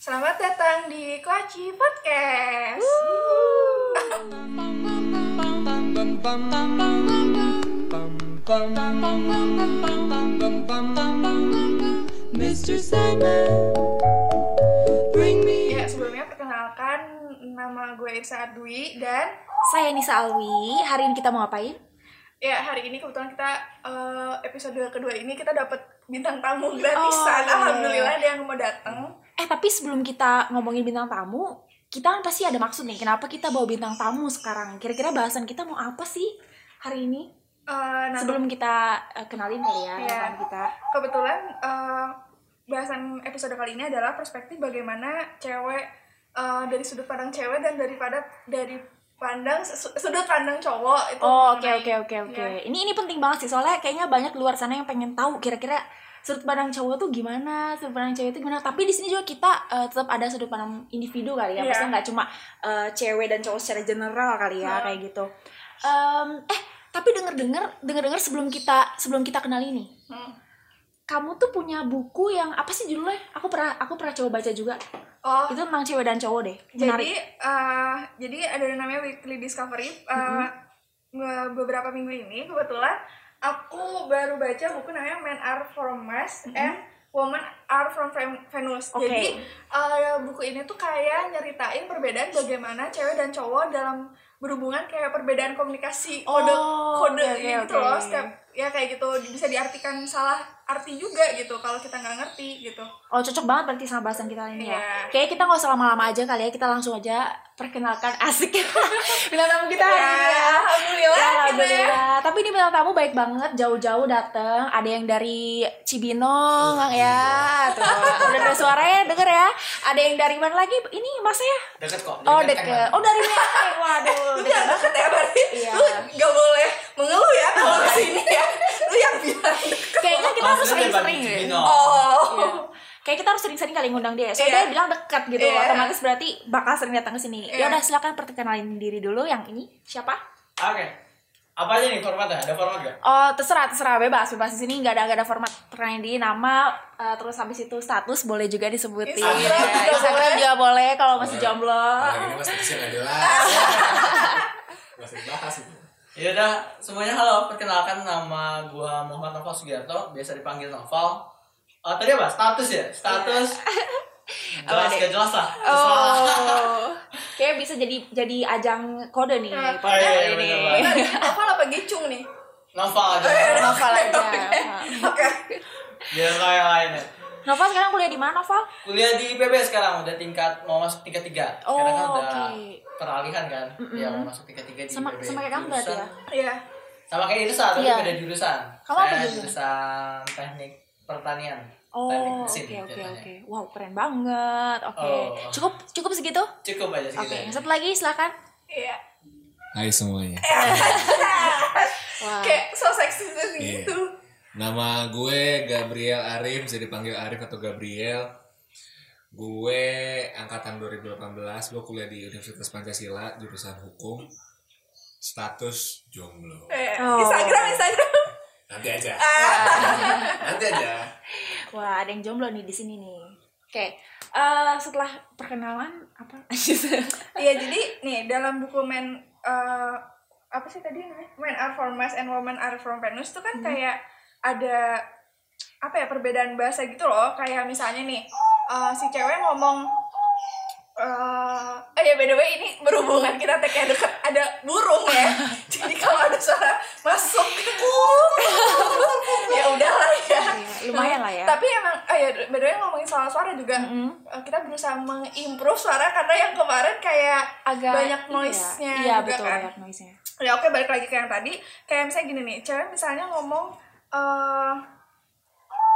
Selamat datang di Koachi Podcast. Mr. Simon, bring me. Ya, sebelumnya perkenalkan nama gue Irsa Dwi dan Saya Nisa Alwi. Hari ini kita mau ngapain? ya hari ini kebetulan kita eh, episode kedua ini kita dapat bintang tamu gratisan. Oh, iya. Alhamdulillah ada yang mau datang. Tapi sebelum kita ngomongin bintang tamu, kita kan pasti ada maksud nih. Kenapa kita bawa bintang tamu sekarang? Kira-kira bahasan kita mau apa sih hari ini? Eh, nah, Sebelum kita eh, kenalin kali ya, teman kita. kebetulan eh, bahasan episode kali ini adalah perspektif bagaimana cewek eh, dari sudut pandang cewek dan daripada dari pandang su- sudut pandang cowok itu Oh, oke oke oke oke. Iya. Ini ini penting banget sih soalnya kayaknya banyak luar sana yang pengen tahu kira-kira sudut pandang cowok tuh gimana, sudut pandang cewek itu gimana. Tapi di sini juga kita eh, tetap ada sudut pandang individu kali ya. Iya. Maksudnya nggak cuma eh, cewek dan cowok secara general kali ya Hmm. kayak gitu. Em, eh, tapi denger-denger denger-denger sebelum kita sebelum kita kenal ini, Hmm. kamu tuh punya buku yang apa sih judulnya? Aku pernah aku pernah coba baca juga. Oh, Itu tentang cewek dan cowok deh. jadi Menarik. eh, jadi ada namanya weekly discovery Eh, nge- beberapa minggu ini kebetulan aku baru baca buku namanya Men Are From Mars and Women Are From Ven- Venus Oke. jadi eh, buku ini tuh kayak nyeritain perbedaan bagaimana cewek dan cowok dalam berhubungan kayak perbedaan komunikasi kode Oh, kode oke, gitu oke. loh setiap ya kayak gitu bisa diartikan salah arti juga gitu kalau kita nggak ngerti gitu Oh cocok banget berarti sama bahasan kita ini ya. Iya. Kayaknya kita nggak usah lama-lama aja kali ya, kita langsung aja perkenalkan asik bintang tamu kita. hari ya, ini ya. alhamdulillah, Ya, gitu ya. alhamdulillah. Tapi ini bintang tamu baik banget, jauh-jauh dateng. Ada yang dari Cibinong, ya. Tuh, udah ada suaranya, denger ya. Ada yang dari mana lagi? Ini mas ya? Deket kok. Oh deket. Oh dari Menteng. Waduh, deket banget. deket ya berarti Iya. lu gak boleh mengeluh ya kalau ke sini ya lu yang bilang Kayaknya kita Oh, dari ya. Oh Iya. Kayak kita harus sering-sering kali ngundang dia. Soalnya Iya. dia bilang dekat gitu. Iya. Otomatis berarti bakal sering datang ke sini. Iya. Ya udah silakan perkenalin diri dulu yang ini. Siapa? Oke. Apa aja nih formatnya? Ada format gak? Oh, terserah, terserah bebas, bebas di sini nggak ada nggak ada format perkenalin diri, nama, eh, terus habis itu status boleh juga disebutin. Instagram Ya, juga Instagram boleh. juga boleh kalau masih jomblo. Nah, ini mas Trisha nggak jelas. Masih dibahas itu. Ya udah, semuanya halo. Perkenalkan nama gua Muhammad Noval Sugiarto, biasa dipanggil Noval. Oh, tadi apa? Status ya? Status. Apa Jelas gak jelas lah. Oh, kayak bisa jadi jadi ajang kode nih Nah, podcast iya, iya, ini. apa apa nih Noval aja. Noval aja. oke Biar nggak yang lain ya. Noval sekarang kuliah di mana, Noval? Kuliah di IPB sekarang udah tingkat mau masuk tingkat tiga. Oh, Sekarang kan udah oke. Peralihan kan. Ya mau masuk tingkat tiga di Sama IPB. sama kayak kamu berarti ya. Jurusan- iya Sama kayak Irsa, tapi Iya. beda jurusan. Kamu apa jurusan? jurusan teknik pertanian. Oh, oke oke oke. Wow, keren banget. Oke. Oh. Cukup cukup segitu? Cukup aja Oke, segitu. satu lagi silakan. iya Hai semuanya. Wah. kayak so seksi Iya. gitu Nama gue Gabriel Arif, bisa dipanggil Arif atau Gabriel. Gue angkatan 2018, gue kuliah di Universitas Pancasila, jurusan hukum. Status jomblo. Eh, Oh. Instagram Instagram Nanti aja. Ah. Nanti aja. Wah, ada yang jomblo nih di sini nih. Oke. eh, setelah perkenalan apa? iya jadi nih dalam buku men eh, apa sih tadi namanya Men Are From Mars and Women Are From Venus tuh kan kayak ada apa ya perbedaan bahasa gitu loh kayak misalnya nih eh, si cewek ngomong eh eh ya by the way ini berhubungan kita teh kayak deket ada burung ya jadi kalau ada suara masuk ya udahlah ya Iya, lumayan lah ya. tapi emang eh ya by the way ngomongin soal suara juga Mm-mm. eh, kita berusaha mengimprove suara karena yang kemarin kayak Agak banyak ini noise-nya ya. Iya, juga betul kan. banyak noise-nya. Ya oke balik lagi ke yang tadi kayak misalnya gini nih cewek misalnya ngomong eh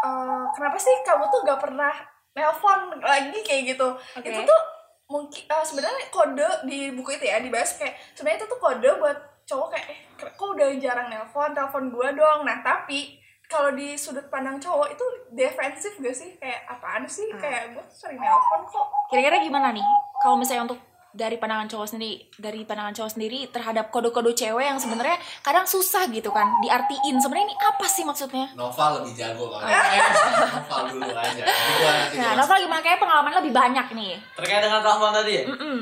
eh, kenapa sih kamu tuh gak pernah nelpon lagi kayak gitu Oke. itu tuh mungkin eh, sebenarnya kode di buku itu ya dibahas kayak sebenarnya itu tuh kode buat cowok kayak eh kok udah jarang nelpon telepon gua dong nah tapi kalau di sudut pandang cowok itu defensif gak sih kayak apaan sih Ah. kayak gue sering nelpon kok Kira-kira gimana nih? Kalau misalnya untuk dari pandangan cowok sendiri dari pandangan cowok sendiri terhadap kode-kode cewek yang sebenarnya kadang susah gitu kan diartiin. Sebenarnya ini apa sih maksudnya? Noval lebih jago kalau eh, Noval dulu aja. Nanti gua nanti nah Nova gimana? Kayak pengalaman lebih banyak nih. Terkait dengan Rahman tadi ya? Mm-mm.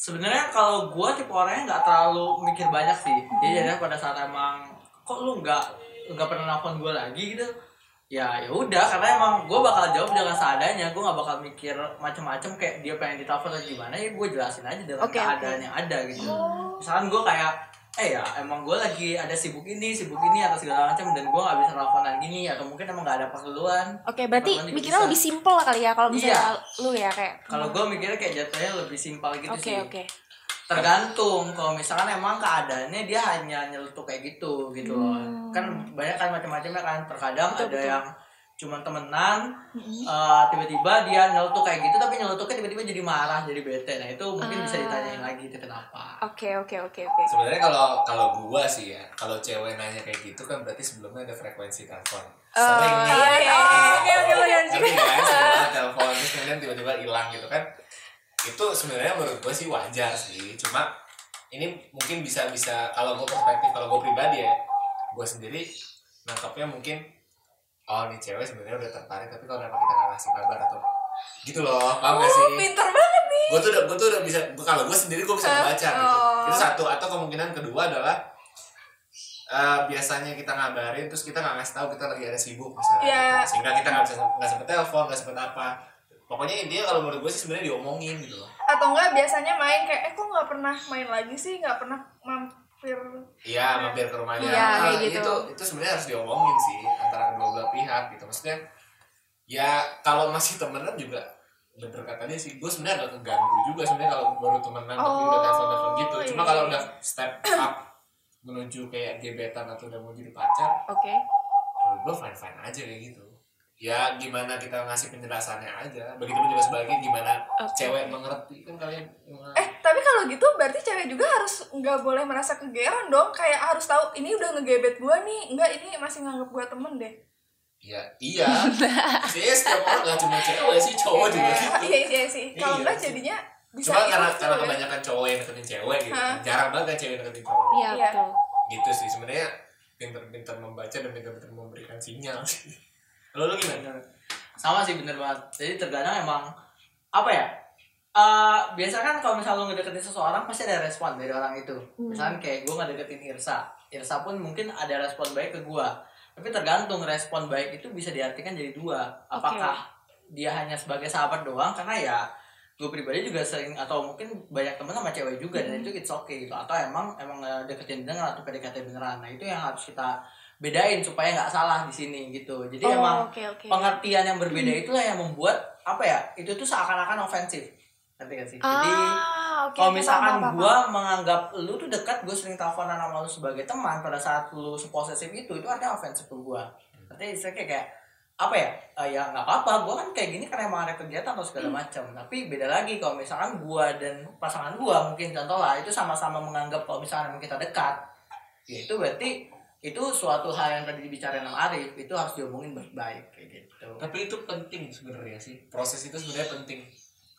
sebenarnya kalau gue tipe orangnya nggak terlalu mikir banyak sih. Jadi jadi pada saat emang kok lu nggak nggak pernah nelfon gue lagi? gitu ya ya udah karena emang gue bakal jawab dengan seadanya. Gue nggak bakal mikir macem-macem kayak dia pengen ditelepon atau gimana ya gue jelasin aja dengan Oke, keadaan oke. yang ada gitu. Misalkan gue kayak eh ya emang gue lagi ada sibuk ini sibuk ini atau segala macam dan gue nggak bisa teleponan gini atau mungkin emang nggak ada perluan oke berarti Telepon juga mikirnya bisa. lebih simpel kali ya kalau misalnya Iya. lu ya kayak kalau gue mikirnya kayak jatuhnya lebih simpel gitu oke sih. oke tergantung kalau misalkan emang keadaannya dia hanya nyeletuk kayak gitu gitu loh Hmm. kan banyak kan macam-macamnya kan terkadang Betul, ada betul. yang cuma temenan Mm-mm. eh, tiba-tiba dia nyeletuk kayak gitu tapi nyeletuknya tiba-tiba jadi marah jadi bete nah itu mungkin bisa Ah. ditanyain lagi itu kenapa oke oke oke oke sebenarnya kalau kalau gua sih ya kalau cewek nanya kayak gitu kan berarti sebelumnya ada frekuensi telepon Oh, sering nih iya, iya. Oke, oke, oke, oke. Kan telepon terus kemudian tiba-tiba hilang gitu kan itu sebenarnya menurut gue sih wajar sih cuma ini mungkin bisa bisa kalau gue perspektif kalau gue pribadi ya gue sendiri nangkapnya mungkin oh nih cewek sebenarnya udah tertarik tapi kalau emang kita nggak ngasih kabar atau gitu loh paham gak sih Oh, pinter banget nih. gue tuh udah gue tuh udah bisa kalau gue sendiri gue bisa membaca gitu Oh. itu satu atau kemungkinan kedua adalah eh, biasanya kita ngabarin terus kita nggak ngasih tahu kita lagi ada sibuk misalnya Iya. gitu. sehingga kita nggak bisa nggak sempet telepon nggak sempet apa pokoknya intinya kalau menurut gue sih sebenarnya diomongin gitu loh. Atau enggak biasanya main kayak eh kok nggak pernah main lagi sih, nggak pernah mampir. iya mampir ke rumahnya. Iya, Ah, kayak gitu. itu itu sebenarnya harus diomongin sih antara kedua belah pihak gitu. Maksudnya ya kalau masih temenan juga bener katanya sih. Gue sebenarnya agak keganggu juga sebenarnya kalau baru temenan tapi udah Oh, telepon telepon gitu cuma iya. kalau udah step up menuju kayak gebetan atau udah mau jadi pacar oke. menurut gue fine fine aja kayak gitu ya gimana kita ngasih penjelasannya aja begitupun juga sebaliknya gimana Oke. cewek mengerti kan kalian Eh tapi kalau gitu berarti cewek juga harus nggak boleh merasa kegeeran dong. Kayak harus tahu ini udah ngegebet gua nih, enggak ini masih nganggap gua temen deh. ya iya sih setiap orang gak cuma cewek sih cowok juga Iya, gitu Iya iya sih. Kalau Iya enggak sih. jadinya bisa cuma karena karena ya. kebanyakan cowok yang deketin cewek gitu Hah? jarang banget kan cewek deketin cowok iya Iya. betul gitu sih sebenarnya pinter-pinter membaca dan pinter-pinter memberikan sinyal sih lo lo gimana? Sama sih bener banget. Jadi terkadang emang apa ya Eh biasa kan kalau misalnya lu ngedeketin seseorang pasti ada respon dari orang itu. Misalkan kayak gue ngedeketin Irsa. Irsa pun mungkin ada respon baik ke gue tapi tergantung respon baik itu bisa diartikan jadi dua. Apakah dia hanya sebagai sahabat doang? Karena ya gue pribadi juga sering atau mungkin banyak temen sama cewek juga dan itu it's okay gitu. Atau emang emang deketin beneran atau PDKT beneran. Nah itu yang harus kita bedain supaya nggak salah di sini gitu. Jadi Oh, emang oke oke. pengertian yang berbeda itulah yang membuat apa ya itu tuh seakan-akan ofensif. Ngerti gak sih? Jadi ah oke kalau oke, misalkan gua menganggap lu tuh dekat gue sering teleponan sama lu sebagai teman pada saat lu seposesif itu itu artinya ofensif ke gua. Artinya istilahnya kayak, kayak apa ya Eh, ya nggak apa-apa gua kan kayak gini karena emang ada kegiatan atau segala macam tapi beda lagi kalau misalkan gua dan pasangan gua mungkin contoh lah itu sama-sama menganggap kalau misalkan emang kita dekat ya itu berarti itu suatu hal yang tadi dibicarain sama Arif itu harus diomongin baik-baik kayak gitu. Tapi itu penting sebenarnya sih. Proses itu sebenarnya penting.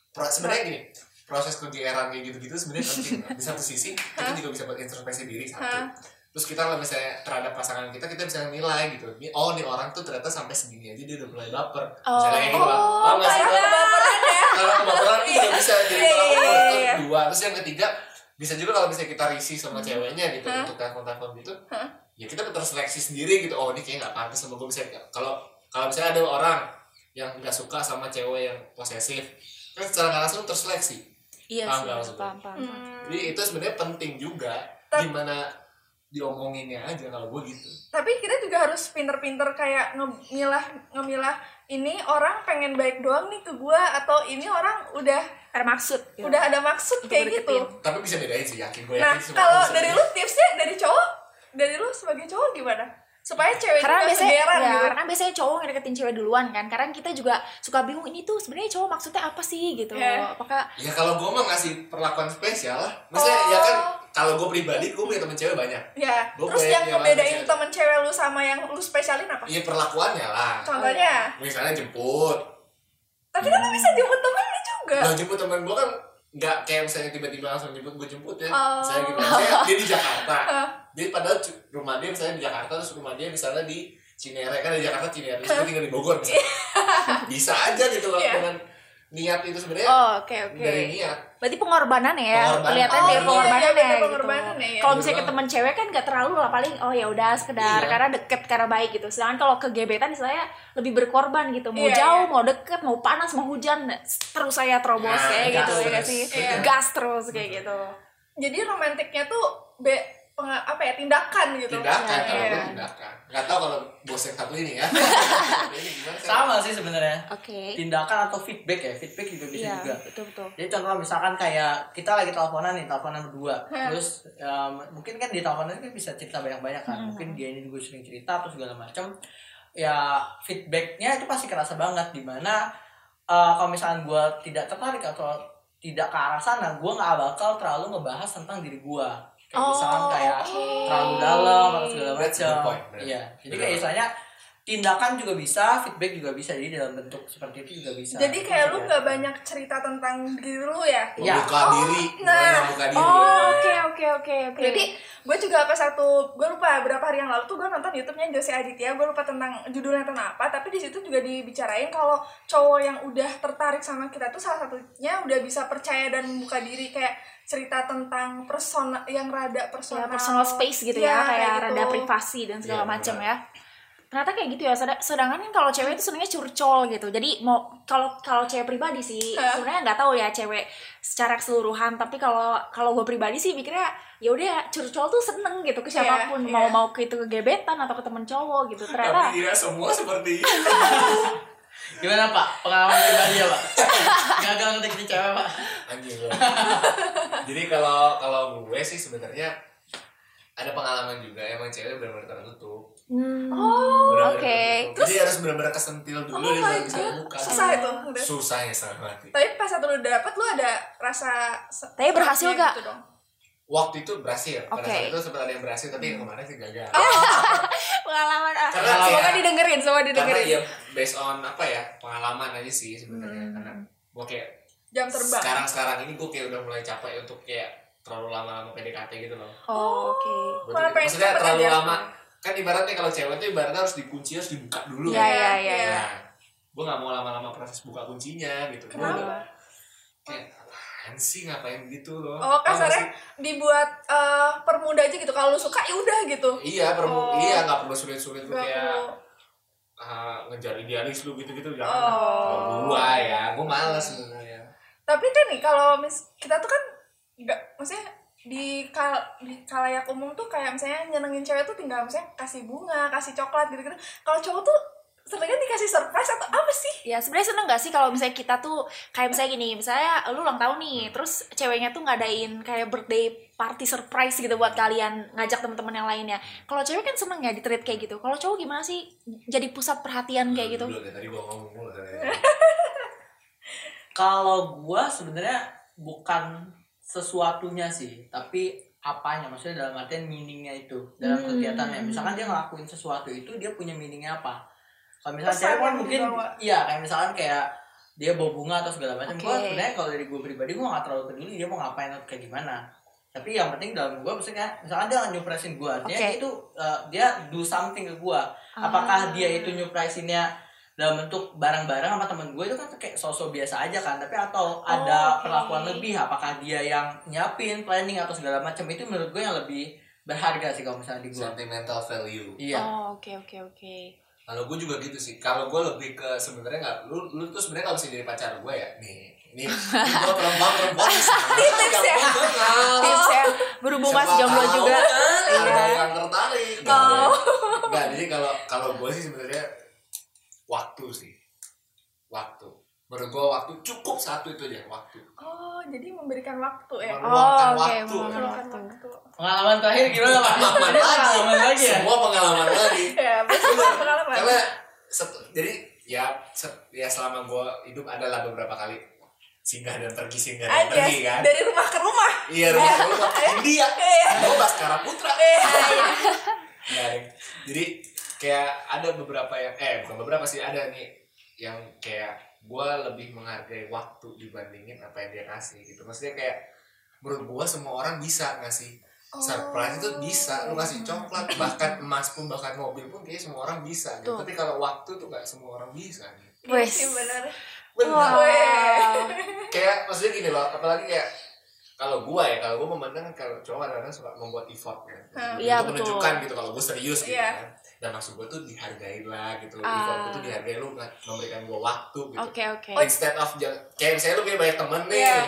Pro- sebenarnya gini proses. kegeeran kayak gitu-gitu sebenarnya penting. Di satu sisi kita juga bisa buat introspeksi diri satu. Terus kita kalau misalnya terhadap pasangan kita kita bisa nilai gitu. Ini- oh nih orang tuh ternyata sampai segini aja dia udah mulai baper. Oh. misalnya kayak gitu Bang. Paham nggak sih kayak kebaperan ya. kalau kebaperan itu bisa jadi tolak iya, iya, iya. dua terus yang ketiga bisa juga kalau misalnya kita risih sama ceweknya gitu Hah? untuk telepon-telepon gitu Hah? ya kita terseleksi sendiri gitu oh ini kayaknya nggak pantas sama gue misalnya kalau kalau misalnya ada orang yang nggak suka sama cewek yang posesif kan secara langsung terseleksi iya Paham sih paham paham paham. Hmm, jadi itu sebenarnya penting juga gimana diomonginnya aja kalau gue gitu tapi kita juga harus pinter-pinter kayak ngemilah ngemilah ini orang pengen baik doang nih ke gua atau ini orang udah ada maksud gitu. udah ada maksud Untuk kayak gitu. tapi bisa bedain sih yakin gue Nah, yakin semua kalau dari lu tipsnya dari cowok, dari lu sebagai cowok gimana? Supaya cewek karena juga biasanya ya, gitu. karena biasanya cowok ngedeketin cewek duluan kan. Karena kita juga suka bingung ini tuh sebenarnya cowok maksudnya apa sih? gitu Iya. apakah ya kalau gue mah ngasih perlakuan spesial lah. Maksudnya ya kan kalau gue pribadi gue punya temen cewek banyak. Ya, Gua terus yang ngebedain temen cewek lu sama yang lu spesialin apa? Iya perlakuannya lah. Contohnya, misalnya jemput. Tapi kan lu bisa jemput temen lu juga. Nah jemput temen gue kan nggak kayak misalnya tiba-tiba langsung jemput gue jemput ya. Oh. saya gitu. Saya dia di Jakarta. Dia padahal rumah dia misalnya di Jakarta terus rumah dia misalnya di Cinere. Kan di Jakarta Cinere terus dia tinggal di Bogor misalnya. Bisa aja gitu loh Iya. dengan niat itu sebenarnya Oh, oke oke. dari niat Berarti pengorbanan ya, kelihatan Oh, dia iya, pengorbanan iya, ya. gitu. pengorbanan ya, iya. Kalau misalnya ke Iya. temen cewek kan gak terlalu lah paling oh ya udah sekedar Iya. karena deket karena baik gitu. Sedangkan kalau ke gebetan saya lebih berkorban gitu. Mau Iya, jauh, iya. mau deket, mau panas, mau hujan, terus saya terobos Nah, kayak gas gitu ya terus. nggak sih. Iya. Gas terus kayak gitu. jadi romantiknya tuh be, apa ya tindakan gitu. Tindakan Iya, kalau iya. tindakan. Nggak tahu kalau bos yang satu ini ya. Ini gimana sama sih sebenarnya. Oke. tindakan atau feedback ya feedback juga bisa Iya, juga. betul betul. jadi contoh misalkan kayak kita lagi teleponan nih teleponan berdua. Hmm. terus um, mungkin kan di teleponan kan bisa cerita banyak-banyak kan. Hmm. mungkin dia ini juga sering cerita atau segala macam ya feedbacknya itu pasti kerasa banget. Di mana uh, kalau misalkan gue tidak tertarik atau tidak ke arah sana gue nggak bakal terlalu ngebahas tentang diri gue kayak misalkan kayak oke. terlalu dalam atau segala macam. iya. Jadi kayak istilahnya tindakan juga bisa feedback juga bisa jadi dalam bentuk seperti itu juga bisa jadi kayak lu Maksudnya. nggak banyak cerita tentang diri lu ya Iya. membuka Oh, diri nah. diri Oh, oke oke oke oke. Jadi gue juga pas satu gue lupa berapa hari yang lalu tuh gue nonton YouTube-nya Jose Aditya gue lupa tentang judulnya tentang apa tapi di situ juga dibicarain kalau cowok yang udah tertarik sama kita tuh salah satunya udah bisa percaya dan membuka diri kayak cerita tentang persona yang rada ya, personal personal space gitu Iya, ya, kayak gitu. rada privasi dan segala Iya, macam benar. ya. Ternyata kayak gitu ya. Seda- Sedangkan kan kalau cewek itu sebenarnya curcol gitu. Jadi mau kalau kalau cewek pribadi sih sebenarnya nggak tahu ya cewek secara keseluruhan. Tapi kalau kalau gue pribadi sih mikirnya ya udah curcol tuh seneng gitu ke Iya, siapa pun iya. mau mau ke itu ke gebetan atau ke temen cowok gitu. Ternyata tapi tidak semua seperti itu Gimana Pak? Pengalaman pribadi ya Pak? Gagal ngedeketin cewek Pak? anjing lo jadi kalau kalau gue sih sebenarnya ada pengalaman juga emang cewek benar-benar tertutup hmm, Oh, oke. tertutup. jadi harus benar-benar kesentil dulu Oh God. buka susah itu udah. susah ya sangat mati tapi pas satu lu dapet lu ada rasa Tapi berhasil gak? gitu dong. waktu itu berhasil pada Oke. saat itu sempat ada yang berhasil tapi yang kemarin sih gagal Pengalaman ah. Karena semoga kayak- didengerin, semoga karena didengerin. ya based on apa ya pengalaman aja sih sebenarnya Hmm. karena gue kayak jam terbang sekarang sekarang ini gue kayak udah mulai capek untuk kayak terlalu lama-lama PDKT gitu loh Oh, oke. Gua pengen maksudnya cepet terlalu lama kan ibaratnya kalau cewek tuh ibaratnya harus dikunci harus dibuka dulu Iya, kan. iya, iya. Iya. nah gue gak mau lama-lama proses buka kuncinya gitu Kenapa? udah kayak apaan sih ngapain gitu loh oh Tau gak kasarnya dibuat eh, permudah aja gitu kalau lu suka ya udah gitu iya perlu Oh. iya nggak perlu sulit-sulit lu kayak perlu ah, ngejar idealis lu gitu-gitu jangan Oh. kalau gua ya gua males sebenarnya tapi kan nih kalau mis kita tuh kan nggak maksudnya di kal di kalayak umum tuh kayak misalnya nyenengin cewek tuh tinggal misalnya kasih bunga kasih coklat gitu gitu kalau cowok tuh seringnya dikasih surprise atau apa sih Ya sebenarnya seneng gak sih kalau misalnya kita tuh kayak misalnya gini, misalnya lu ulang tahun nih, terus ceweknya tuh ngadain kayak birthday party surprise gitu buat kalian ngajak teman-teman yang lainnya. Kalau cewek kan seneng ya di treat kayak gitu. Kalau cowok gimana sih jadi pusat perhatian kayak gitu? Kalau gua sebenarnya bukan sesuatunya sih, tapi apanya maksudnya dalam artian meaningnya itu dalam Hmm. kegiatannya. Misalkan dia ngelakuin sesuatu itu dia punya meaningnya apa? Kalau misalnya Pesan cewek kan mungkin iya kayak misalkan kayak dia bawa bunga atau segala macam. Gua Oke. sebenarnya kalau dari gua pribadi gua nggak terlalu peduli dia mau ngapain atau kayak gimana. Tapi yang penting dalam gua maksudnya misalkan dia nyupresin gua, dia Oke. itu uh, dia do something ke gua. Apakah Ah. dia itu nyupresinnya dalam bentuk barang-barang sama temen gue itu kan kayak sosok biasa aja kan tapi atau ada oke. perlakuan lebih apakah dia yang nyiapin planning atau segala macam itu menurut gue yang lebih berharga sih kalau misalnya di gue sentimental value iya Oh, oke oke oke. kalau gue juga gitu sih kalau gue lebih ke sebenarnya nggak lu lu tuh sebenarnya kalau bisa jadi pacar gue ya nih ini gue perempuan perempuan tips ya? Tips ya berhubung masih jomblo juga. ada Iya. tertarik Oh. nggak jadi kalau kalau gue sih sebenarnya waktu sih. Waktu. Menurut gue waktu cukup satu itu aja waktu. Oh jadi memberikan waktu ya? Meluangkan Oh, oke, waktu. meluangkan waktu. waktu. Pengalaman terakhir gimana pak? Pengalaman lagi pengalaman lagi. ya? Semua pengalaman lagi. Ya pengalaman. karena set- jadi ya set- ya selama gue hidup adalah beberapa kali singgah dan pergi singgah dan aja pergi kan? dari rumah ke rumah. Iya rumah ke rumah. India. Iya. gue Baskara Putra. Eh, Nggak, Deng. jadi kayak ada beberapa yang eh bukan beberapa sih ada nih yang kayak gue lebih menghargai waktu dibandingin apa yang dia kasih gitu maksudnya kayak menurut gue semua orang bisa ngasih surprise itu bisa lu kasih coklat bahkan emas pun bahkan mobil pun kayak semua orang bisa gitu. Tuh. tapi kalau waktu tuh nggak semua orang bisa gitu. Iya Wes. sih bener Bener. Wow. kayak maksudnya gini loh apalagi kayak kalau gua ya kalau gua memandang kalau cowok kadang-kadang suka membuat effort kan Hmm. untuk Iya, betul. menunjukkan gitu kalau gua serius gitu Iya. kan dan maksud gua tuh dihargai lah gitu Ah. effort gua tuh dihargai lu nggak memberikan gua waktu gitu Oke oke. instead of kayak misalnya lu punya banyak temen nih Iya.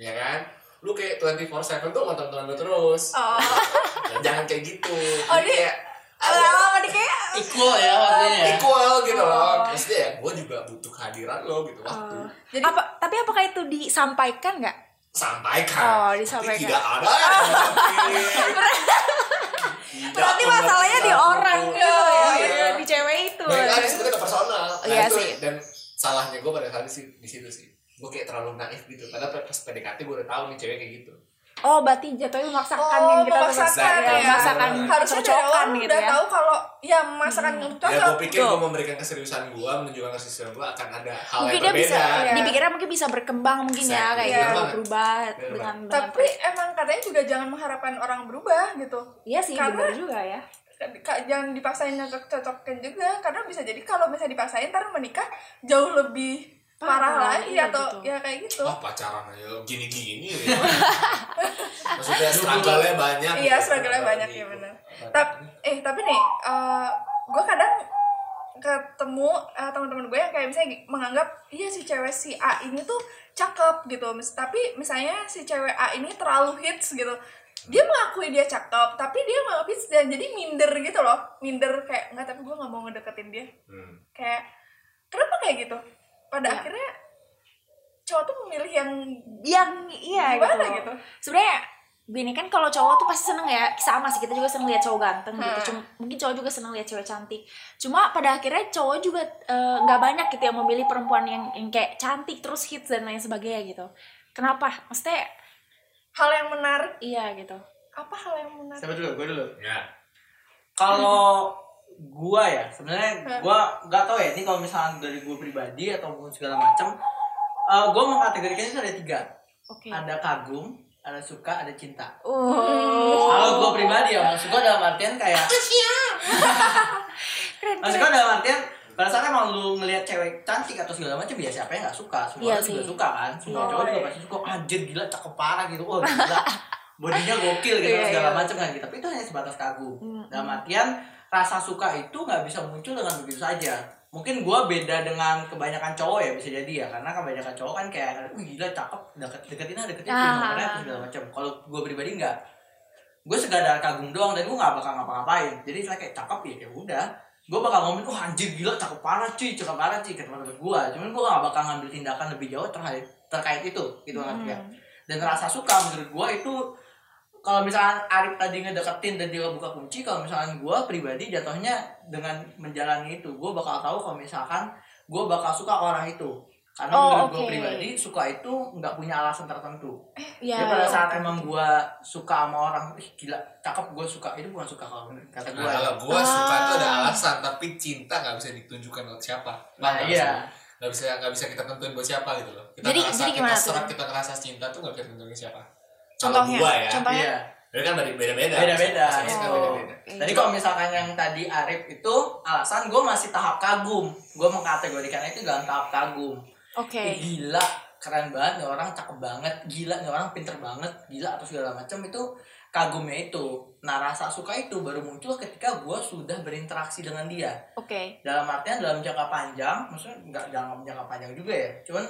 ya kan lu kayak 24/7 tuh sama temen-temen lu terus oh Nah, jangan kayak gitu Oh, Jadi dia- kayak lama nih kayak equal ya maksudnya equal gitu loh Oh. maksudnya ya gua juga butuh kehadiran lo gitu waktu Oh. jadi Apa tapi apakah itu disampaikan nggak? sampaikan Oh, Tapi disampaikan. tidak ada Tidak Berarti masalahnya di mengerti orang gitu ya, Iya. di cewek itu. Baik lagi sebenarnya ke personal. Nah, Iya itu sih. dan salahnya gue pada kali sih di situ sih. Gue kayak terlalu naif gitu. Padahal pas PDKT gue udah tahu nih cewek kayak gitu. Oh, berarti jatuhnya memaksakan Oh, yang kita memaksakan, ya, ya. memaksakan harusnya dari cocokan awal gitu udah ya. tahu kalau ya masakan yang Ya cocok gue pikir gue memberikan keseriusan gue, menunjukkan keseriusan gue akan ada hal Mungkin yang dia berbeda. bisa Iya. dipikirnya mungkin bisa berkembang mungkin ya Exactly. kayak Iya. gitu berubah Bener dengan tapi emang katanya juga jangan mengharapkan orang berubah gitu Iya sih karena- benar juga ya. Jangan dipaksain cocok-cocokin juga karena bisa jadi kalau misalnya dipaksain ntar menikah jauh lebih parah, Parah, lagi iya, atau betul. ya kayak gitu Oh pacaran aja gini-gini ya. Maksudnya struggle-nya banyak. iya gitu. struggle-nya banyak ya benar tapi eh tapi nih gue kadang ketemu eh, teman-teman gue yang kayak misalnya menganggap iya si cewek si A ini tuh cakep gitu Mis- tapi misalnya si cewek A ini terlalu hits gitu dia mengakui dia cakep tapi dia menganggap hits dan jadi minder gitu loh minder kayak nggak tapi gue nggak mau ngedeketin dia Hmm. kayak kenapa kayak gitu pada Ya. akhirnya cowok tuh memilih yang Yang iya gimana gitu. gitu, Sebenarnya gini kan kalau cowok tuh pasti seneng ya. Sama sih kita juga seneng lihat cowok ganteng gitu. Hmm. Cuma, mungkin cowok juga seneng lihat cewek cantik. Cuma pada akhirnya cowok juga eh, nggak banyak gitu yang memilih perempuan yang, yang kayak cantik terus hits dan lain sebagainya gitu. Kenapa? Maksudnya hal yang menarik. Iya gitu. Apa hal yang menarik? Siapa dulu? Gue dulu? Ya. kalau gua ya. Sebenarnya gua nggak tahu ya ini kalau misalnya dari gua pribadi ataupun segala macam eh, gua mengkategorikannya itu ada tiga. Oke. Ada kagum ada suka ada cinta. Oh. Kalau gua pribadi ya maksud gua dalam artian kayak keren maksud gua dalam artian pada saat emang lu ngelihat cewek cantik atau segala macam ya siapa yang nggak suka? Semua Iya orang juga suka kan? Semua Iya. cowok juga pasti suka anjir gila cakep parah gitu. Wah gila bodinya gokil gitu Iya, segala iya. macam kan gitu. Tapi itu hanya sebatas kagum. Hmm, dalam artian rasa suka itu nggak bisa muncul dengan begitu saja. Mungkin gua beda dengan kebanyakan cowok ya bisa jadi ya. Karena kebanyakan cowok kan kayak wih gila cakep deket deketin aja deketin Ah. nomornya apa segala macam. Kalau gua pribadi nggak. Gue sekadar kagum doang dan gue nggak bakal ngapa-ngapain. Jadi saya kayak cakep ya ya udah. Gue bakal ngomongin wah anjir gila cakep parah cuy cakep parah cuy ke teman-teman gue cuman gue gak bakal ngambil tindakan lebih jauh terkait terkait itu gitu kan ya. Hmm. dan rasa suka menurut gue itu kalau misalnya Arif tadi ngedeketin dan dia buka kunci kalau misalnya gue pribadi jatuhnya dengan menjalani itu gue bakal tahu kalau misalkan gue bakal suka ke orang itu karena Oh, menurut gue oke. pribadi suka itu nggak punya alasan tertentu ya ya pada saat emang gua suka sama orang ih gila cakep gua suka itu bukan suka kalau kata Nah, gua kalau gue suka Ah. itu ada alasan, tapi cinta nggak bisa ditunjukkan buat siapa. nah nggak iya? Nggak bisa nggak bisa kita tentuin buat siapa gitu loh. Kita Jadi- ngerasa jadi kita gimana tuh? serak, kita ngerasa cinta tuh nggak bisa tentuin siapa. Contohnya, gua ya, contohnya. iya. Jadi kan beda beda. Beda-beda, kan Oh. beda-beda. tadi kalau misalkan yang tadi Arif itu alasan gua masih tahap kagum. Gua mengkategorikan itu dalam tahap kagum. Oke. Ih, gila keren banget nih orang cakep banget. Gila nih orang pinter banget. Gila atau segala macam itu kagumnya itu. Nah rasa suka itu baru muncul ketika gua sudah berinteraksi dengan dia. Oke. Dalam artian dalam jangka panjang maksudnya nggak dalam jangka panjang juga ya. Cuman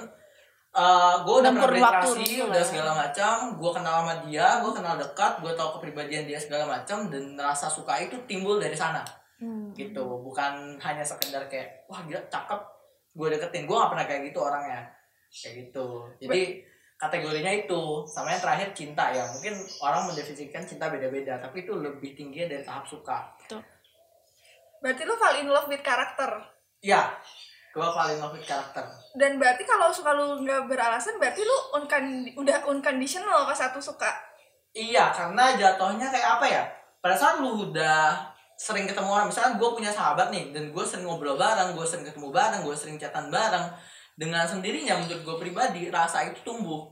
uh, gue udah berinteraksi udah lah. segala macam. Gue kenal sama dia gue kenal dekat gue tahu kepribadian dia segala macam dan rasa suka itu timbul dari sana. Hmm. gitu. Bukan hanya sekedar kayak wah gila cakep gue deketin. Gue gak pernah kayak gitu orangnya. Kayak gitu. Jadi kategorinya itu. Sama yang terakhir cinta ya. Mungkin orang mendefinisikan cinta beda-beda tapi itu lebih tinggi dari tahap suka. Berarti lu fall in love with karakter? Ya gue paling love with karakter. Dan berarti kalau suka lu nggak beralasan berarti lu uncon- udah unconditional pas satu suka? Iya, karena jatuhnya kayak apa ya? Pada saat lu udah sering ketemu orang, misalnya gue punya sahabat nih, dan gue sering ngobrol bareng, gue sering ketemu bareng, gue sering chatan bareng, dengan sendirinya menurut gue pribadi rasa itu tumbuh.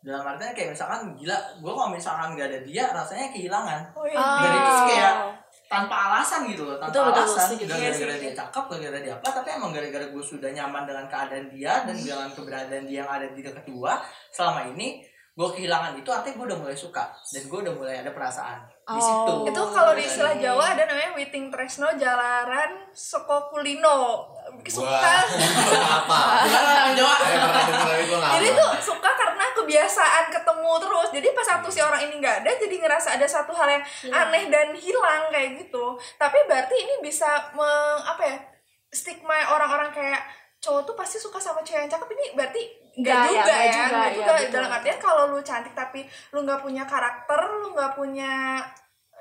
Dalam artinya kayak misalkan gila gue kalau misalkan gak ada dia rasanya kehilangan. Oh, iya. Dan itu kayak tanpa alasan gitu loh tanpa Betul, betul, alasan setuju. gak Iya gara-gara dia cakep gak gara-gara dia apa tapi emang gara-gara gue sudah nyaman dengan keadaan dia dan dengan keberadaan dia yang ada di dekat gue selama ini gue kehilangan itu artinya gue udah mulai suka dan gue udah mulai ada perasaan di Oh. situ Itu kalau di istilah Jawa ada namanya Witing Tresno Jalaran Soko Kulino. Suka. apa Orang Jawa Jadi tuh suka kebiasaan ketemu terus. Jadi pas satu si orang ini nggak ada, jadi ngerasa ada satu hal yang aneh dan hilang kayak gitu. Tapi berarti ini bisa meng, apa ya? Stigma orang-orang kayak cowok tuh pasti suka sama cewek yang cakep ini berarti enggak Nggak ya, juga nggak ya, juga, nggak ya, juga. betul. Dalam artian kalau lu cantik tapi lu nggak punya karakter, lu nggak punya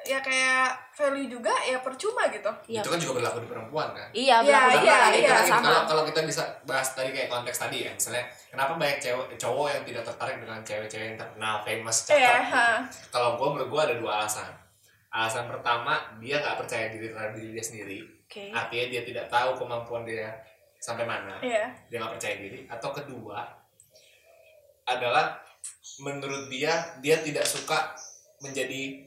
ya kayak value juga ya percuma gitu. Iya. itu kan juga berlaku di perempuan kan Iya, Iya, berlaku iya, juga, Karena iya, kita- sama. kalau kalau kita bisa bahas tadi kayak konteks tadi ya misalnya kenapa banyak cewek cowok yang tidak tertarik dengan cewek-cewek yang terkenal famous cakep Iya, gitu. kalau gue menurut gue ada dua alasan alasan pertama dia nggak percaya diri terhadap diri dia sendiri Oke. artinya dia tidak tahu kemampuan dia sampai mana Iya. dia nggak percaya diri atau kedua adalah menurut dia dia tidak suka menjadi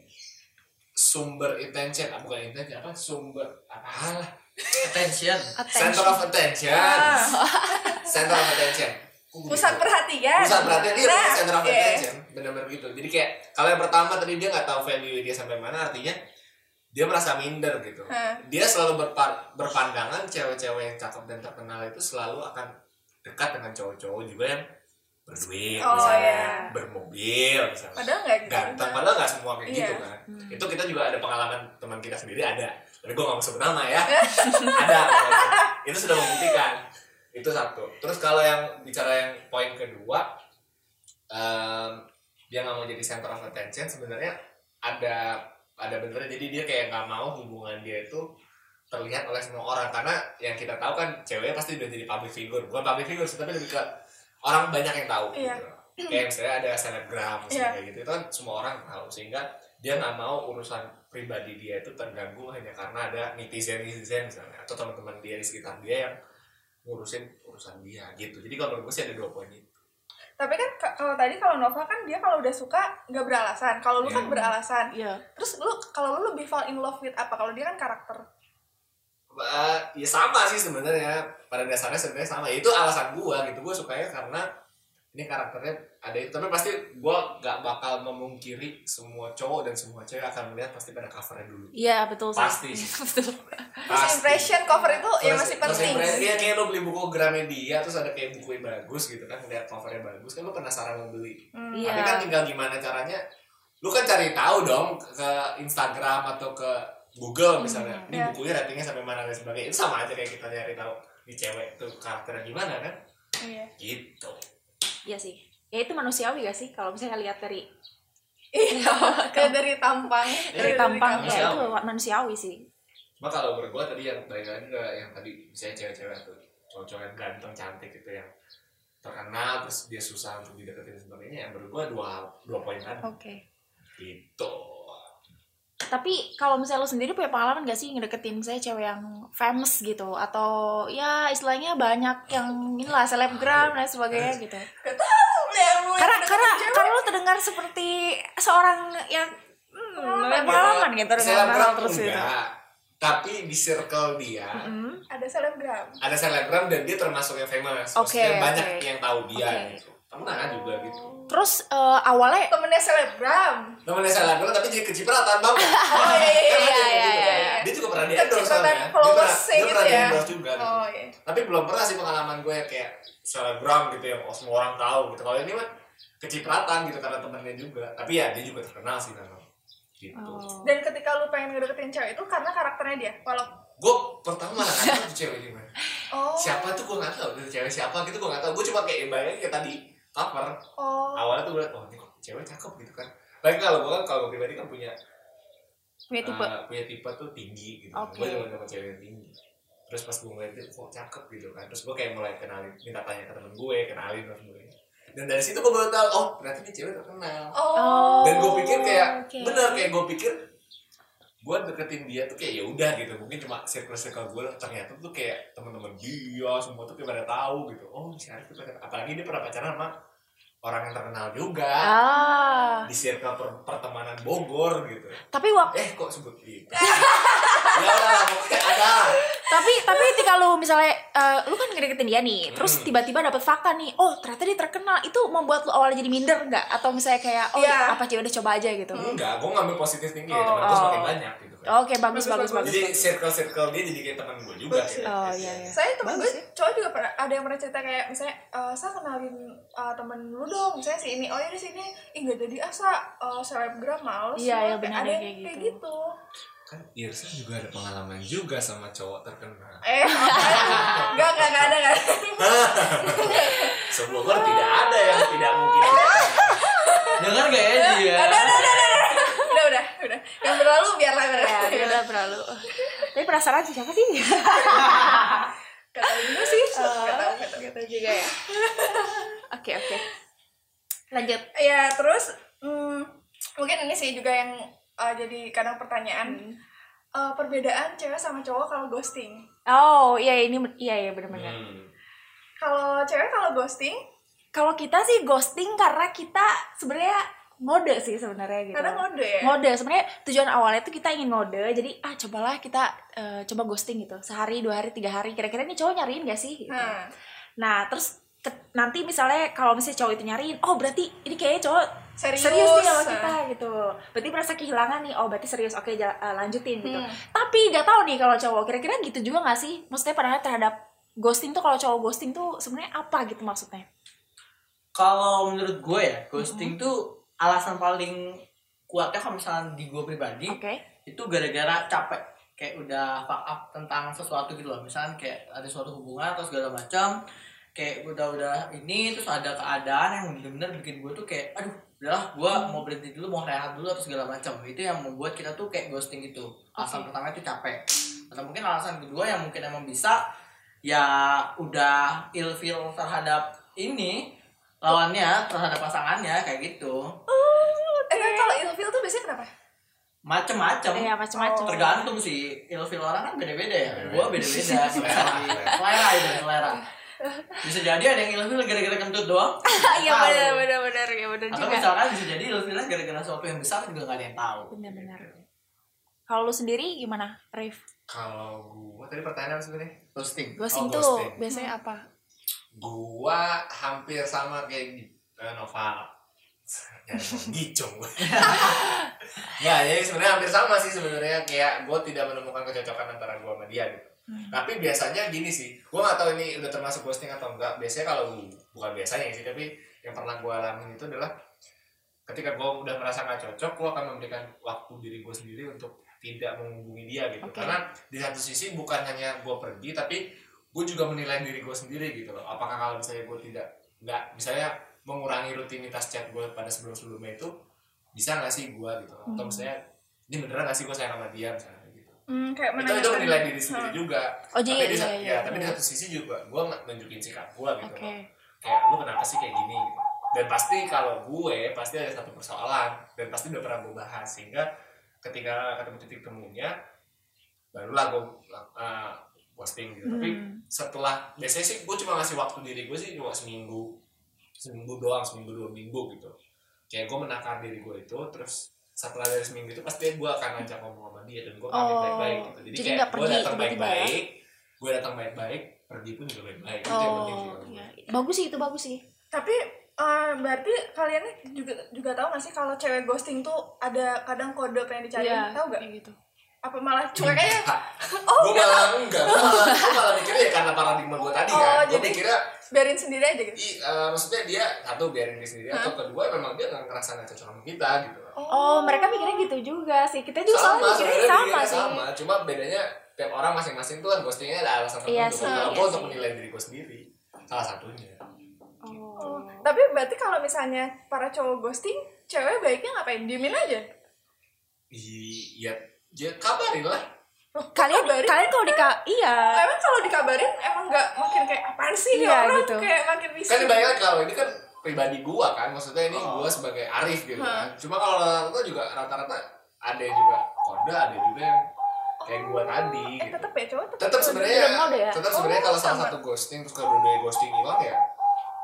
sumber attention ah, bukan attention apa sumber apalah attention center of attention Ah. center of attention Pusat gitu? perhatian. pusat perhatian dia Nah, center of iya. attention benar-benar gitu jadi kayak kalau yang pertama tadi dia nggak tahu value dia sampai mana artinya dia merasa minder gitu Hah. dia selalu berpa- berpandangan cewek-cewek yang cakep dan terkenal itu selalu akan dekat dengan cowok-cowok juga yang berduit Oh, misalnya iya. bermobil misalnya Padahal nggak gitu. ganteng padahal nggak semua kayak gitu Iya. kan itu kita juga ada pengalaman teman kita sendiri ada tapi gue gak mau sebut nama ya. Ada. Itu sudah membuktikan. Itu satu. Terus kalau yang bicara yang poin kedua em, dia nggak mau jadi center of attention sebenarnya ada ada benernya. Jadi dia kayak nggak mau hubungan dia itu terlihat oleh semua orang. Karena yang kita tahu kan ceweknya pasti udah jadi public figure. Bukan public figure sih, tapi lebih ke orang banyak yang tahu Iya. gitu kayak misalnya ada selebgram misalnya Iya. kayak gitu itu kan semua orang tahu sehingga dia nggak mau urusan pribadi dia itu terganggu hanya karena ada netizen netizen misalnya atau teman-teman dia di sekitar dia yang ngurusin urusan dia gitu jadi kalau menurut gue sih ada dua poin itu Tapi kan ka- kalau tadi kalau Nova kan dia kalau udah suka nggak beralasan. Kalau lu kan Iya. beralasan. Iya. Terus lu kalau lu lebih fall in love with apa? Kalau dia kan karakter. Eh, ya sama sih sebenarnya pada dasarnya sebenarnya sama itu alasan gua gitu gua sukanya karena ini karakternya ada itu tapi pasti gua gak bakal memungkiri semua cowok dan semua cewek akan melihat pasti pada covernya dulu Iya, betul sih. Pasti sih. betul. First impression cover itu ya masih penting. impression, Iya kayak lo beli buku Gramedia terus ada kayak buku yang bagus gitu kan ngeliat covernya bagus kan lo penasaran mau beli Hmm. Iya. tapi kan tinggal gimana caranya lu kan cari tahu dong ke Instagram atau ke Google misalnya ini Iya. bukunya ratingnya sampai mana dan sebagainya itu sama aja kayak kita nyari tahu di cewek itu karakternya gimana kan Iya. gitu Iya sih. Ya itu manusiawi gak sih kalau misalnya lihat dari Iya. Kayak dari tampang. dari tampang ya itu manusiawi sih. cuma kalau menurut gua tadi yang balik lagi ke yang tadi misalnya cewek-cewek atau cowok-cowok yang ganteng cantik gitu yang terkenal terus dia susah untuk dideketin sebagainya yang menurut gua dua dua poin tadi Oke. gitu Tapi kalau misalnya lo sendiri punya pengalaman gak sih ngedeketin misalnya cewek yang famous gitu atau ya istilahnya banyak yang inilah selebgram dan sebagainya gitu. Karena karena cewek. karena lo terdengar seperti seorang yang hmm, Pengalaman punya pengalaman gitu dengan terus gitu. enggak tapi di circle dia Mm. ada selebgram. ada selebgram dan dia termasuk yang famous Oke, Maksudnya banyak yang tahu dia Oke. gitu pernah juga gitu Terus eh, awalnya Temennya selebgram. namanya selebgram tapi jadi kecipratan banget Oh iya iya Kan iya. iya, gitu. iya, iya. dia juga pernah di endorse Kecipratan soalnya. dia pernah, dia gitu pernah di ya. endorse juga gitu. Oh iya. tapi belum pernah sih pengalaman gue kayak selebgram gitu yang oh, semua orang tahu gitu kalau ini mah kecipratan gitu karena temennya juga tapi ya dia juga terkenal sih memang gitu Oh. Dan ketika lu pengen ngedeketin cewek itu karena karakternya dia. Kalau gue pertama nggak tahu tuh cewek gimana oh siapa tuh gue nggak tahu tuh cewek siapa gitu gue nggak tahu gue cuma kayak bayangin kayak tadi cover oh. Awalnya tuh gue liat oh ini kok cewek cakep gitu kan. Lagi kalau gue kan kalau gue pribadi kan punya punya tipe. eh, punya tipe tuh tinggi gitu. Oke. gue juga sama cewek yang tinggi. Terus pas gue ngeliat dia kok cakep gitu kan. Terus gue kayak mulai kenalin minta tanya ke temen gue kenalin dan sebagainya dan dari situ gue baru tahu oh ternyata ini cewek terkenal. Oh. Dan gue pikir kayak oke. bener kayak gue pikir gue deketin dia tuh kayak ya udah gitu. Mungkin cuma circle circle gue ternyata tuh kayak teman-teman dia semua tuh kayak pada tahu gitu. Oh si Arif tuh apalagi dia pernah pacaran sama orang yang terkenal juga ah. di circle per- pertemanan Bogor gitu. Tapi waktu eh kok sebut gitu? Ya lah pokoknya ada tapi tapi ketika lu misalnya eh, lu kan ngedeketin dia nih terus Hmm. tiba-tiba dapet fakta nih oh ternyata dia terkenal itu membuat lu awalnya jadi minder nggak atau misalnya kayak oh Iya. apa sih udah coba aja gitu enggak gue ngambil positif tinggi ya Oh. teman gue semakin banyak gitu kan oke bagus Bagus, bagus bagus. bagus jadi circle circle dia jadi kayak teman gue juga Bagus. kayak Oh, gitu. iya, iya. saya Bagus gue cowok juga pernah ada yang pernah cerita kayak misalnya eh, saya kenalin eh, temen lu dong misalnya si ini oh ya di sini ih gak jadi asa eh, selebgram males Iya, Cuma iya, kayak benar, ada kayak yang kayak gitu. gitu kan Irsa juga ada pengalaman juga sama cowok terkenal eh enggak enggak enggak ada enggak Bogor tidak ada yang tidak mungkin Dengar gak ya dia? udah udah udah udah. Yang berlalu biarlah ya biarlah dia udah berlalu. Tapi penasaran sih siapa sih? Kata juga sih nggak tahu. gitu juga ya. Oke oke. Lanjut. Ya terus hmm, mungkin ini sih juga yang eh, jadi kadang pertanyaan Hmm. Eh, perbedaan cewek sama cowok kalau ghosting. Oh iya ini iya iya benar-benar Hmm. kalau cewek kalau ghosting? Kalau kita sih ghosting karena kita sebenarnya ngode sih sebenarnya gitu. Kadang ngode ya? Ngode sebenarnya tujuan awalnya tuh kita ingin ngode jadi ah cobalah kita eh, coba ghosting gitu sehari dua hari tiga hari. Kira-kira ini cowok nyariin gak sih gitu. nah nah terus ke- nanti misalnya kalau misalnya cowok itu nyariin oh berarti ini kayaknya cowok serius, serius. nih sama kita gitu. Berarti merasa kehilangan nih. Oh berarti serius. Oke jala- eh, lanjutin gitu. Hmm. tapi gak tahu nih kalau cowok. Kira-kira gitu juga gak sih? Maksudnya padahal terhadap ghosting tuh kalau cowok ghosting tuh sebenarnya apa gitu maksudnya? Kalau menurut gue ya, ghosting tuh alasan paling kuatnya kalau misalnya di gue pribadi oke. itu gara-gara capek. Kayak udah fuck up tentang sesuatu gitu loh. Misalnya kayak ada suatu hubungan atau segala macam kayak udah-udah ini terus ada keadaan yang bener-bener bikin gue tuh kayak aduh udahlah gue mau berhenti dulu mau rehat dulu atau segala macam. Itu yang membuat kita tuh kayak ghosting gitu. Alasan pertama itu capek. Atau mungkin alasan kedua yang mungkin emang bisa ya udah ilfeel terhadap ini lawannya terhadap pasangannya kayak gitu. Eh kan kalau ilfeel tuh biasanya kenapa? Macem-macem. Iya macam-macam tergantung sih. Ilfil orang kan beda-beda ya. Beda-beda. gua beda-beda. Selera. Selera itu selera bisa jadi ada yang ilfil gara-gara kentut doang? Iya benar benar benar ya benar atau juga. misalkan bisa jadi ilfilnya gara-gara sesuatu yang besar juga gak ada yang tahu. Benar-benar kalau lu sendiri gimana Rif? Kalau gua tadi pertanyaan apa sebenarnya? Ghosting ghosting Oh, tuh ghosting. biasanya apa? Gua hampir sama kayak di eh, Nova ya gicung ya jadi sebenarnya hampir sama sih sebenarnya. Kayak gua tidak menemukan kecocokan antara gua sama dia gitu Hmm. tapi biasanya gini sih gua nggak tahu ini udah termasuk ghosting atau enggak biasanya kalau bukan biasanya sih tapi yang pernah gua alami itu adalah ketika gua udah merasa nggak cocok gua akan memberikan waktu diri gua sendiri untuk tidak menghubungi dia gitu Oke. karena di satu sisi bukan hanya gua pergi tapi gue juga menilai diri gue sendiri gitu loh apakah kalau misalnya gue tidak nggak misalnya mengurangi rutinitas chat gue pada sebelum sebelumnya itu bisa nggak sih gue gitu atau Hmm. misalnya ini beneran nggak sih gue sayang sama dia misalnya hmm, kayak itu itu menilai diri sendiri Hmm. juga. Oh jadi tapi di, iya, sa- iya, ya, tapi di iya. satu sisi juga gue nggak nunjukin sikap gue gitu oke. loh. Kayak lu kenapa sih kayak gini? gitu. dan pasti kalau gue pasti ada satu persoalan. Dan pasti udah pernah gue bahas. Sehingga ketika ketemu titik temunya barulah gue uh, posting gitu. Tapi Hmm. setelah biasanya sih gue cuma ngasih waktu diri gue sih cuma seminggu. Seminggu doang seminggu dua minggu gitu. Kayak gue menakar diri gue itu terus setelah dari seminggu itu pasti gue akan ngajak ngomong sama dia dan gue pamit Oh, baik-baik gitu jadi, jadi kayak gue pergi datang ya? baik-baik gue datang baik-baik pergi pun juga baik-baik itu yang penting sih oh gue. iya. bagus sih itu bagus sih tapi eh, berarti kalian juga juga tahu gak sih kalau cewek ghosting tuh ada kadang kode pengen dicari Iya, tahu gak gitu apa malah cuek aja? Gue malah enggak gue malah, gue malah mikirnya ya karena paradigma gue tadi Oh, kan. Gue jadi- mikirnya biarin sendiri aja gitu? I, eh, maksudnya dia satu biarin dia sendiri atau kedua memang dia nggak ngerasa nggak cocok sama kita gitu. Oh. Mereka mikirnya gitu juga sih. Kita juga sama soalnya mikirnya sama mikirnya sih. sama. Cuma bedanya tiap orang masing-masing tuh kan ghostingnya ada alasan tertentu. Iya Kalau sih, gue iya untuk menilai diri gue sendiri salah satunya. Oh, tapi berarti kalau misalnya para cowok ghosting cewek baiknya ngapain? Diemin aja? Iya ya kabarin lah Loh, kalian kabarin? kalian kalau di iya emang kalau dikabarin emang nggak makin kayak apaan sih Iya, orang gitu. kayak makin bisa kan dibayangkan kalau ini kan pribadi gua kan maksudnya ini Oh. gua sebagai Arif gitu kan cuma kalau rata-rata juga rata-rata ada yang juga kode ada juga yang kayak gua tadi eh gitu. tetep ya cowok tetep tetap kode. sebenarnya ya? tetap sebenarnya Oh, kalau salah sama. satu ghosting terus kalau dua ghosting hilang ya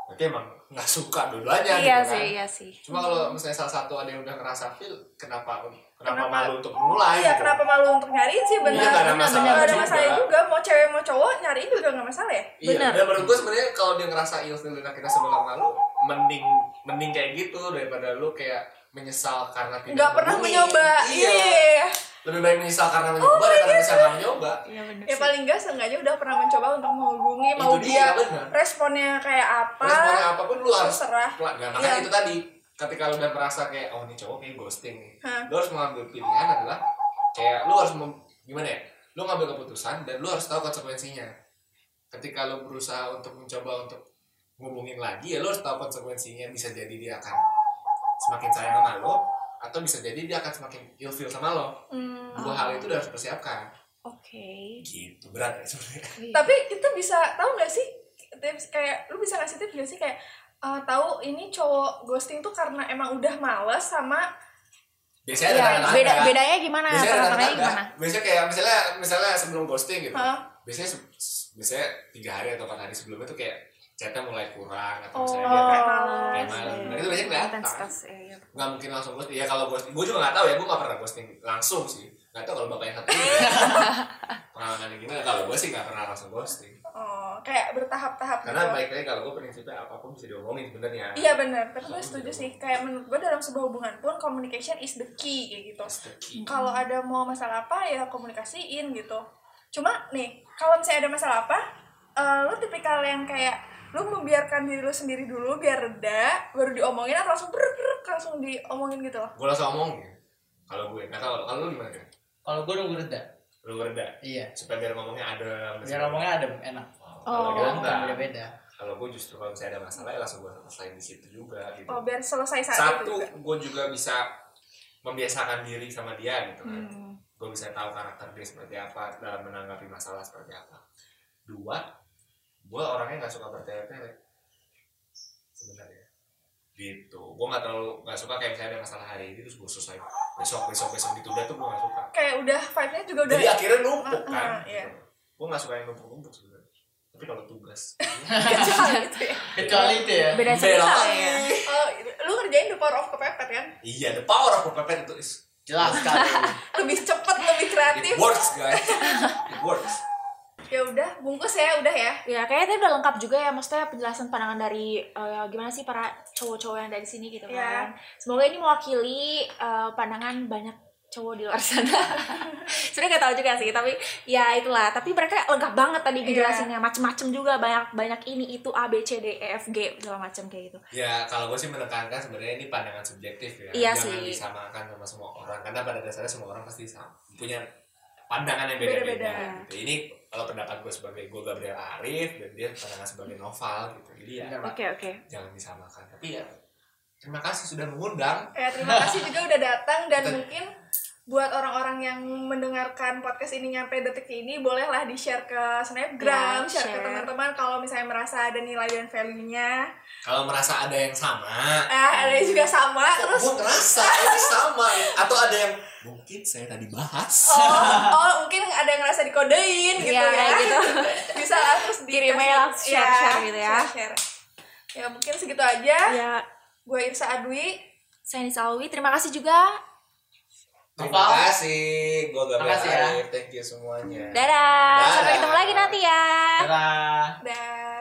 berarti emang nggak suka dua-duanya iya gitu sih kan iya sih cuma kalau misalnya salah satu ada yang udah ngerasa feel kenapa kenapa, Kenapa? malu untuk mulai iya gitu. kenapa malu untuk nyariin sih benar Iya, ada Benar, masalah nggak ada juga. masalah juga mau cewek mau cowok nyariin juga nggak masalah ya Iya, Benar. dan menurut gue sebenarnya kalau dia ngerasa ilfil dan akhirnya sebelah malu, mending mending kayak gitu daripada lu kayak menyesal karena tidak nggak pernah mencoba Iya. iya Lebih baik menyesal karena mencoba daripada menyesal nggak mencoba. iya ya paling nggak seenggaknya udah pernah mencoba untuk menghubungi mau dia benar. responnya kayak apa Responnya apa pun lu harus terserah Nah, makanya Iya. itu tadi ketika lu udah merasa kayak oh ini cowok kayak ghosting nih. Hah. Lu harus mengambil pilihan adalah kayak lu harus mem- gimana ya? Lu ngambil keputusan dan lu harus tahu konsekuensinya. Ketika lu berusaha untuk mencoba untuk ngubungin lagi ya lu harus tahu konsekuensinya bisa jadi dia akan semakin sayang sama lo atau bisa jadi dia akan semakin ilfeel sama lo. Hmm. Dua hal itu udah harus persiapkan. oke Gitu berat ya sebenarnya. tapi kita bisa tahu nggak sih tips kayak lu bisa ngasih tips nggak sih kayak eh, tahu ini cowok ghosting tuh karena emang udah males sama Biasanya ada Iya, tanda-tanda. beda bedanya gimana biasanya ada tanda-tanda. gimana Biasanya kayak misalnya misalnya sebelum ghosting gitu. Hah? Biasanya biasanya tiga hari atau empat hari sebelumnya tuh kayak chatnya mulai kurang atau oh misalnya dia kayak kayak malas. Nah, itu biasanya kelihatan. iya, iya. nggak mungkin langsung ghosting. Ya kalau ghosting, gue juga nggak tahu ya, gue nggak pernah ghosting langsung sih. Nggak tahu kalau bapak yang satu ini ya. pengalamannya gimana. Kalau gue sih nggak pernah langsung ghosting. Oh kayak bertahap-tahap Karena gitu. baik lagi kalau gue prinsipnya apa pun bisa diomongin sebenarnya. Iya benar, tapi gue setuju sih. Kayak menurut gue dalam sebuah hubungan pun communication is the key kayak gitu. Kalau ada mau masalah apa ya komunikasiin gitu. Cuma nih, kalau misalnya ada masalah apa, eh, lu tipikal yang kayak lu membiarkan diri lu sendiri dulu biar reda, baru diomongin atau langsung brek langsung diomongin gitu loh. Gue langsung omongin. Kalau gue, nah kalau kalau lu gimana? Kalau gue nunggu reda. Lu reda Iya. supaya biar ngomongnya ada. Biar ngomongnya adem, enak. Kalau Oh. Kan enggak. beda-beda. kalau gue justru kalau misalnya ada masalah ya langsung gue selesain di situ juga gitu Oh, biar selesai saat itu satu juga. gue juga bisa membiasakan diri sama dia gitu kan Hmm. gue bisa tahu karakter dia seperti apa dalam menanggapi masalah seperti apa dua gue orangnya nggak suka bertele-tele sebenarnya gitu gue nggak terlalu nggak suka kayak misalnya ada masalah hari ini terus gue selesai besok besok besok ditunda tuh gue nggak suka Kayak udah vibe-nya juga udah jadi akhirnya numpuk Ah, kan ah, iya. gue nggak suka yang numpuk-numpuk sebenarnya tapi kalau tugas kecil gitu ya. Kecuali itu ya. beda cerita ya Oh, lu ngerjain the power of kepepet kan? iya the power of kepepet itu is Jelas sekali. Lebih cepet, lebih kreatif. It works guys. It works. Ya udah, bungkus ya, udah ya. Ya kayaknya tadi udah lengkap juga ya maksudnya penjelasan pandangan dari eh, gimana sih para cowok-cowok yang dari sini gitu Iya. kan. Semoga ini mewakili eh, pandangan banyak cowok di luar sana. Sebenarnya gak tahu juga sih, tapi ya itulah. Tapi mereka lengkap banget tadi Iya. ngejelasinnya, macem-macem juga banyak banyak ini itu A B C D E F G segala macam kayak gitu. Ya kalau gue sih menekankan sebenarnya ini pandangan subjektif ya. Iya Jangan sih. disamakan sama semua orang karena pada dasarnya semua orang pasti sama, punya pandangan yang Beda-beda. Gitu. Ini kalau pendapat gue sebagai gue Gabriel Arif dan dia pandangan sebagai novel gitu. Jadi ya. Oke oke. jangan disamakan. Tapi ya terima kasih sudah mengundang. Ya, terima kasih juga udah datang dan Kita- mungkin buat orang-orang yang mendengarkan podcast ini nyampe detik ini bolehlah di-share ke Snapgram, Ya, share, ke share. teman-teman kalau misalnya merasa ada nilai dan value-nya. Kalau merasa ada yang sama, Eh, ada yang juga sama kok terus gue ngerasa ini sama atau ada yang mungkin saya tadi bahas. oh, oh mungkin ada yang ngerasa dikodein gitu Iya, ya. kayak gitu. Bisa lah terus Kirim dikasih- mail, share-share gitu ya. share-share. Ya, mungkin segitu aja. Ya, Gue Irsa Adwi. saya Nisa Alwi, terima kasih juga. Terima kasih, gue Gabriel Makasih ya. Arif. Thank you semuanya. Dadah. Sampai Dadah. ketemu lagi nanti ya. Dadah. Dan